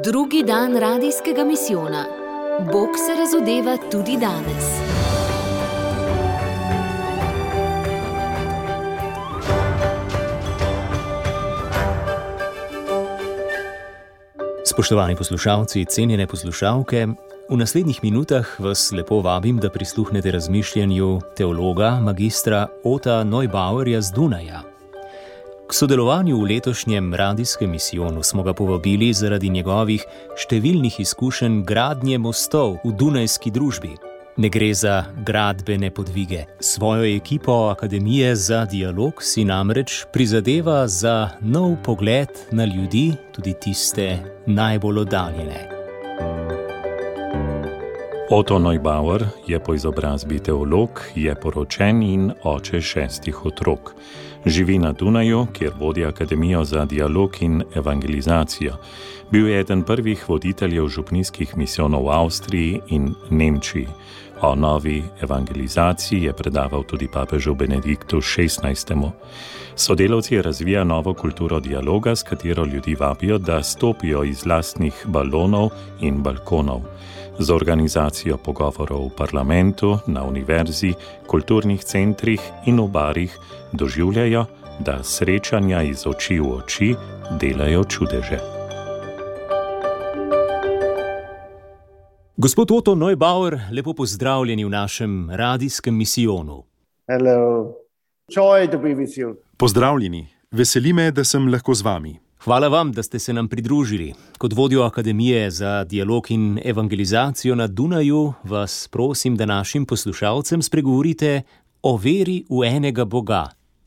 Drugi dan radijskega misijona. Bog se razodeva tudi danes. Spoštovani poslušalci, cenjene poslušalke, v naslednjih minutah vas lepo vabim, da prisluhnete razmišljanju teologa magistra Ota Neubauerja z Dunaja. K sodelovanju v letošnjem radijskem misijonu smo ga povabili zaradi njegovih številnih izkušenj gradnje mostov v Dunajski družbi. Ne gre za gradbene podvige. Svojo ekipo Akademije za dialog si namreč prizadeva za nov pogled na ljudi, tudi tiste najbolj oddaljene. Otto Neubauer je po izobrazbi teolog, je poročen in oče šestih otrok. Živi na Dunaju, kjer vodi Akademijo za dialog in evangelizacijo. Bil je eden prvih voditeljev župnijskih misijonov v Avstriji in Nemčiji. O novi evangelizaciji je predaval tudi papežu Benediktu XVI. Sodelavci razvijajo novo kulturo dialoga, s katero ljudi vabijo, da stopijo iz lastnih balonov in balkonov. Z organizacijo pogovorov v parlamentu, na univerzi, kulturnih centrih in v barih doživljajo, da srečanja iz oči v oči delajo čudeže. Gospod Otto Neubauer, lepo pozdravljeni v našem radijskem misijonu. Pozdravljeni, veseli me, da sem lahko z vami. Hvala vam, da ste se nam pridružili. Kot vodjo Akademije za dialog in evangelizacijo na Dunaju, vas prosim, da našim poslušalcem spregovorite o veri v enega Boga,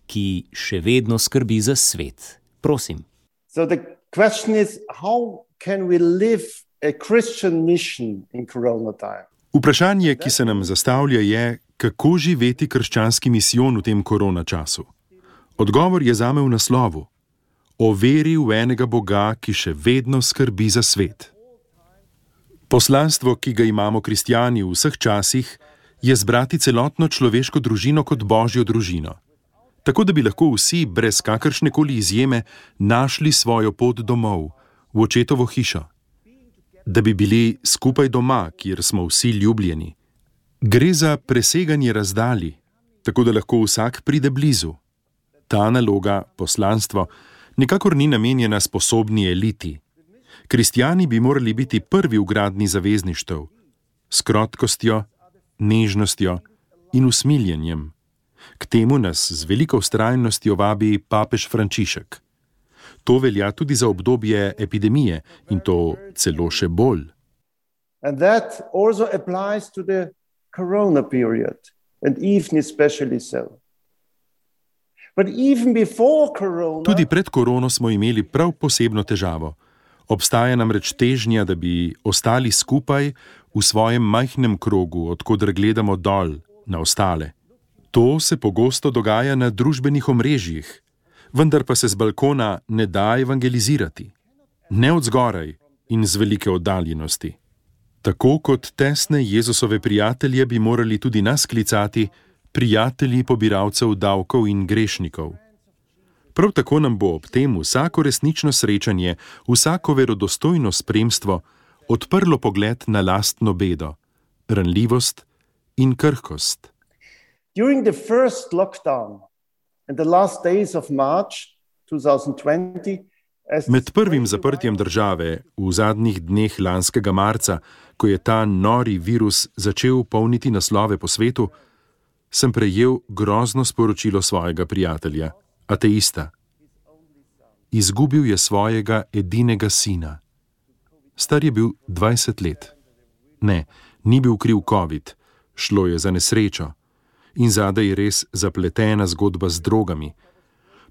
ki še vedno skrbi za svet. Prosim. So the question is, how can we live a Christian mission in Corona time? Vprašanje, ki se nam zastavlja, je, kako živeti krščanski misijon v tem korona času. Odgovor je zame v naslovu: O veri v enega Boga, ki še vedno skrbi za svet. Poslanstvo, ki ga imamo kristijani v vseh časih, je zbrati celotno človeško družino kot božjo družino. Tako da bi lahko vsi, brez kakršne koli izjeme, našli svojo pot domov, v očetovo hišo. Da bi bili skupaj doma, kjer smo vsi ljubljeni. Gre za preseganje razdalji, tako da lahko vsak pride blizu. Ta naloga, poslanstvo, nikakor ni namenjena sposobni eliti. Kristijani bi morali biti prvi v gradni zavezništev, s krotkostjo, nežnostjo in usmiljenjem. K temu nas z veliko ustrajnostjo vabi papež Frančišek. To velja tudi za obdobje epidemije in to celo še bolj. And that also applies to the corona period, and even especially so. But even before corona, Tudi pred korono smo imeli prav posebno težavo. Obstaja namreč težnja, da bi ostali skupaj v svojem majhnem krogu, odkudar gledamo dol na ostale. To se pogosto dogaja na družbenih omrežjih, vendar pa se z balkona ne da evangelizirati. Ne od zgoraj in z velike oddaljenosti. Tako kot tesne Jezusove prijatelje bi morali tudi nas klicati prijatelji pobiralcev davkov in grešnikov. Prav tako nam bo ob tem vsako resnično srečanje, vsako verodostojno spremstvo odprlo pogled na lastno bedo, ranljivost in krhkost. during the first lockdown in the last days of March 2020, as Med prvim zaprtjem države v zadnjih dneh lanskega marca, ko je ta nori virus začel polniti naslove po svetu, sem prejel grozno sporočilo svojega prijatelja, ateista. Izgubil je svojega edinega sina. Star je bil 20 let. Ne, ni bil kriv COVID, šlo je za nesrečo. In zadaj je res zapletena zgodba z drogami.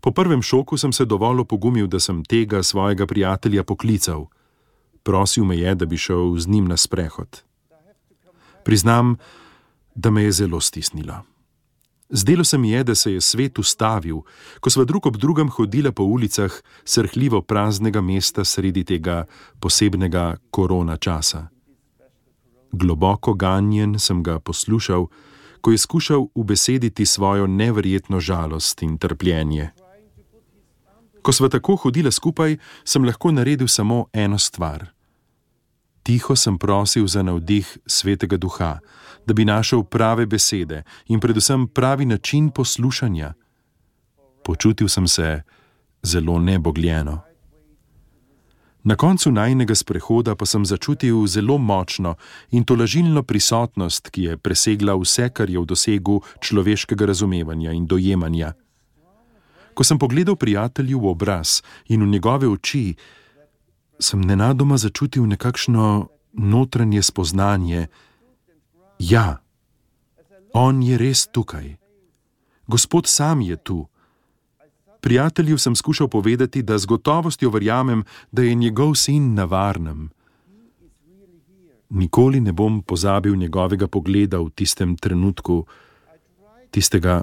Po prvem šoku sem se dovolj opogumil, da sem tega svojega prijatelja poklical. Prosil me je, da bi šel z njim na sprehod. Priznam, da me je zelo stisnilo. Zdelo se mi je, da se je svet ustavil, ko sva drug ob drugem hodila po ulicah srhljivo praznega mesta sredi tega posebnega korona časa. Globoko ganjen sem ga poslušal, ko je skušal ubesediti svojo neverjetno žalost in trpljenje. Ko sva tako hodila skupaj, sem lahko naredil samo eno stvar: Tiho sem prosil za navdih svetega duha, da bi našel prave besede in predvsem pravi način poslušanja. Počutil sem se zelo nebogljeno. Na koncu najnega sprehoda pa sem začutil zelo močno in tolažilno prisotnost, ki je presegla vse, kar je v dosegu človeškega razumevanja in dojemanja. Ko sem pogledal prijatelju v obraz in v njegove oči, sem nenadoma začutil nekakšno notranje spoznanje: Ja, on je res tukaj. Gospod sam je tu. Prijatelju sem skušal povedati, da z gotovostjo verjamem, da je njegov sin na varnem. Nikoli ne bom pozabil njegovega pogleda v tistem trenutku, tistega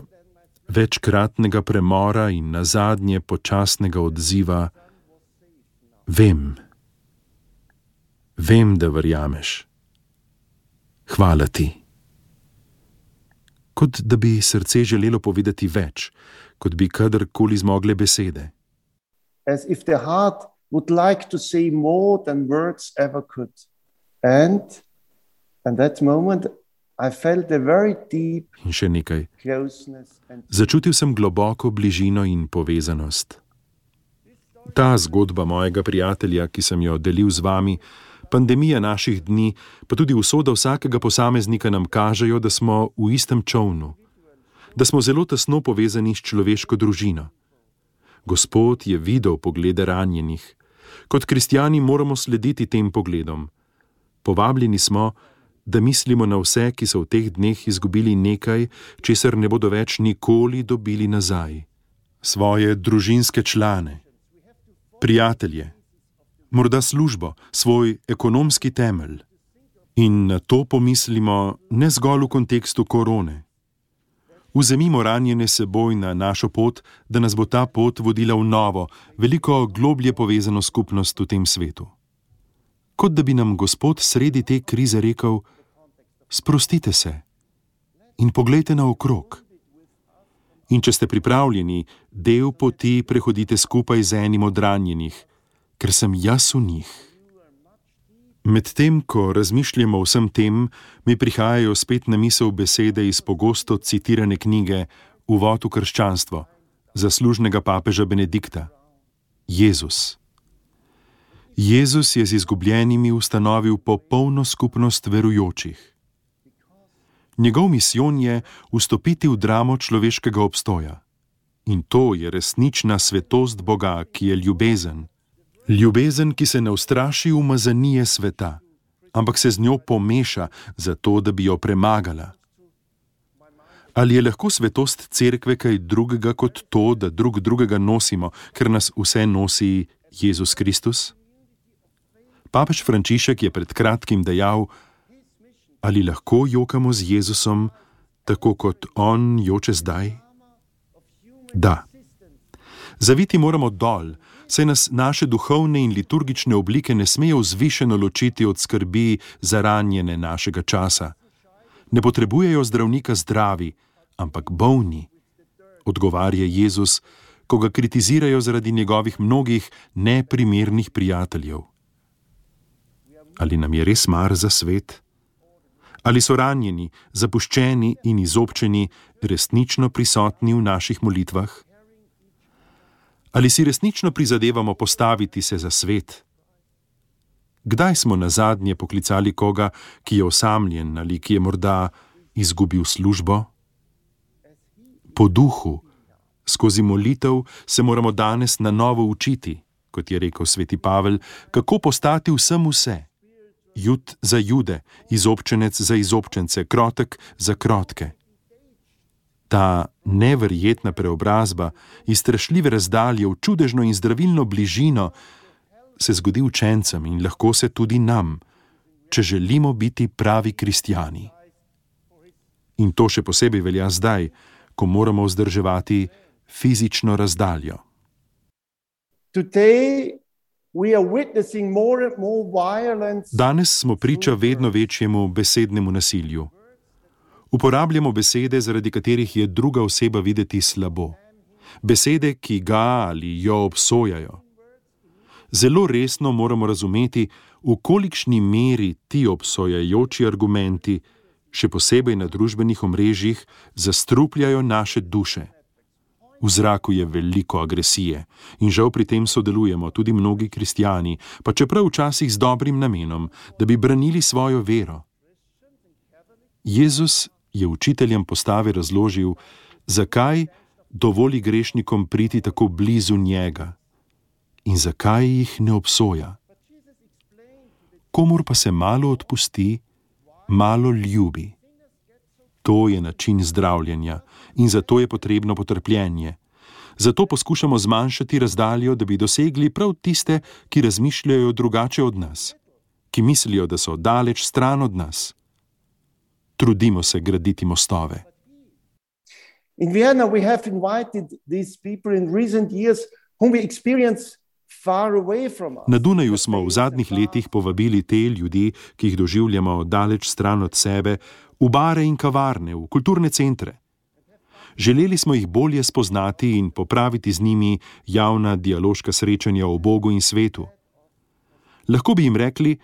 večkratnega premora in na zadnje počasnega odziva. Vem, vem, da verjameš. Hvala ti. Kot da bi srce želelo povedati več, kot bi kadarkoli zmogle besede. As if the heart would like to say more than words ever could. And at that moment, I felt a very deep In še nekaj. Začutil sem globoko bližino in povezanost. Ta zgodba mojega prijatelja, ki sem jo delil z vami, pandemija naših dni, pa tudi usoda vsakega posameznika nam kažejo, da smo v istem čovnu, da smo zelo tesno povezani s človeško družino. Gospod je videl poglede ranjenih. Kot kristijani moramo slediti tem pogledom. Povabljeni smo, da mislimo na vse, ki so v teh dneh izgubili nekaj, česar ne bodo več nikoli dobili nazaj. Svoje družinske člane, prijatelje, morda službo, svoj ekonomski temelj. In na to pomislimo ne zgolj v kontekstu korone. Vzemimo ranjene seboj na našo pot, da nas bo ta pot vodila v novo, veliko globlje povezano skupnost v tem svetu. Kot da bi nam Gospod sredi te krize rekel: Sprostite se in poglejte naokrog. In če ste pripravljeni, del poti prehodite skupaj z enim od ranjenih, ker sem jaz v njih. Medtem ko razmišljamo o vsem tem, mi prihajajo spet na misel besede iz pogosto citirane knjige Uvod v krščanstvo zaslužnega papeža Benedikta: Jezus. Jezus je z izgubljenimi ustanovil popolno skupnost verujočih. Njegov misijon je vstopiti v dramo človeškega obstoja. In to je resnična svetost Boga, ki je ljubezen. Ljubezen, ki se ne ustraši umazanije sveta, ampak se z njo pomeša, zato da bi jo premagala. Ali je lahko svetost cerkve kaj drugega kot to, da drug drugega nosimo, ker nas vse nosi Jezus Kristus? Papež Frančišek je pred kratkim dejal: Ali lahko jokamo z Jezusom, tako kot on joče zdaj? Da. Zaviti moramo dol, saj nas naše duhovne in liturgične oblike ne smejo vzvišeno ločiti od skrbi za ranjene našega časa. Ne potrebujejo zdravnika zdravi, ampak bolni, odgovarja Jezus, ko ga kritizirajo zaradi njegovih mnogih neprimernih prijateljev. Ali nam je res mar za svet? Ali so ranjeni, zapuščeni in izobčeni resnično prisotni v naših molitvah? Ali si resnično prizadevamo postaviti se za svet? Kdaj smo na zadnje poklicali koga, ki je osamljen ali ki je morda izgubil službo? Po duhu, skozi molitev se moramo danes na novo učiti, kot je rekel sveti Pavel, kako postati vsem vse. Jud za jude, izobčenec za izobčence, krotek za krotke. Ta neverjetna preobrazba iz strašljive razdalje v čudežno in zdravilno bližino se zgodi učencem in lahko se tudi nam, če želimo biti pravi kristijani. In to še posebej velja zdaj, ko moramo vzdrževati fizično razdaljo. today Danes smo priča vedno večjemu besednemu nasilju. Uporabljamo besede, zaradi katerih je druga oseba videti slabo. Besede, ki ga ali jo obsojajo. Zelo resno moramo razumeti, v kolikšni meri ti obsojajoči argumenti, še posebej na družbenih omrežjih, zastrupljajo naše duše. V zraku je veliko agresije in žal pri tem sodelujemo tudi mnogi kristijani, pa čeprav včasih z dobrim namenom, da bi branili svojo vero. Jezus je učiteljem postave razložil, zakaj dovoli grešnikom priti tako blizu njega in zakaj jih ne obsoja. Komur pa se malo odpusti, malo ljubi. To je način zdravljenja in zato je potrebno potrpljenje. Zato poskušamo zmanjšati razdaljo, da bi dosegli prav tiste, ki razmišljajo drugače od nas, ki mislijo, da so daleč stran od nas. Trudimo se graditi mostove. In Vienna, we have invited these people in recent years whom we experience Na Dunaju smo v zadnjih letih povabili te ljudi, ki jih doživljamo daleč stran od sebe, v bare in kavarne, v kulturne centre. Želeli smo jih bolje spoznati in popraviti z njimi javna dialoška srečanja o Bogu in svetu. Lahko bi jim rekli: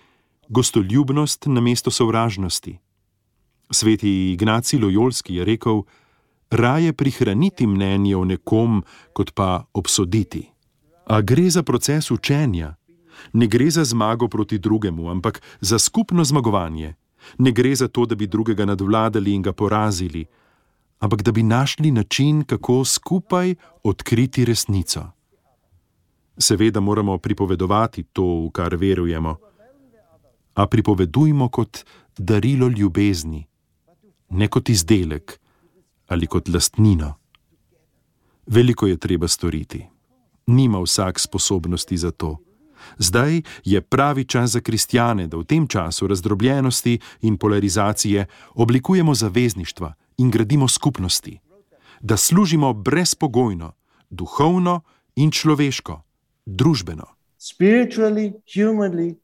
gostoljubnost na mesto sovražnosti. Sveti Ignaci Lojolski je rekel: raje prihraniti mnenje o nekom, kot pa obsoditi. A gre za proces učenja. Ne gre za zmago proti drugemu, ampak za skupno zmagovanje. Ne gre za to, da bi drugega nadvladali in ga porazili, ampak da bi našli način, kako skupaj odkriti resnico. Seveda moramo pripovedovati to, v kar verujemo, a pripovedujmo kot darilo ljubezni, ne kot izdelek ali kot lastnino. Veliko je treba storiti nima vsak sposobnosti za to. Zdaj je pravi čas za kristjane, da v tem času razdrobljenosti in polarizacije oblikujemo zavezništva in gradimo skupnosti, da služimo brezpogojno, duhovno in človeško, družbeno. Spiritually, humanly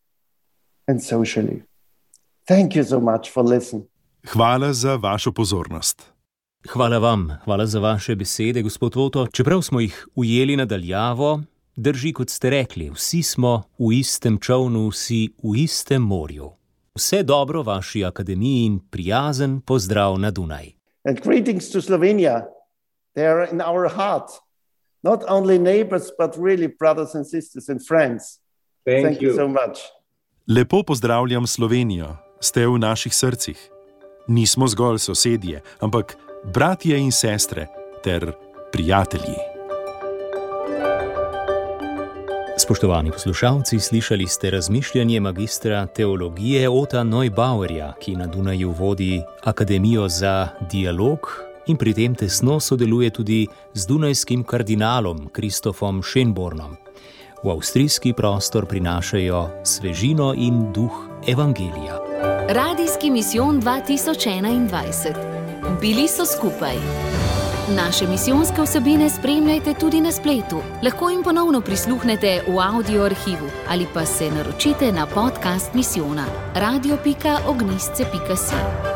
and socially. Thank you so much for listening. Hvala za vašo pozornost. Hvala vam, hvala za vaše besede, gospod Oto. Čeprav smo jih ujeli nadaljavo, drži, kot ste rekli, vsi smo v istem čovnu, vsi v istem morju. Vse dobro vaši akademiji in prijazen pozdrav na Dunaj. And greetings to Slovenia. They are in our heart. Not only neighbors, but really brothers and sisters and friends. Thank, Thank you. you so much. Lepo pozdravljam Slovenijo. Ste v naših srcih. Nismo zgolj sosedje, ampak bratje in sestre ter prijatelji. Spoštovani poslušalci, slišali ste razmišljanje magistra teologije Ota Neubauerja, ki na Dunaju vodi Akademijo za dialog in pri tem tesno sodeluje tudi z dunajskim kardinalom Kristofom Šenbornom. V avstrijski prostor prinašajo svežino in duh evangelija. Radijski misijon 2021. Bili so skupaj. Naše misijonske vsebine spremljajte tudi na spletu. Lahko jim ponovno prisluhnete v audio arhivu ali pa se naročite na podcast misijona radio.ognisce.si.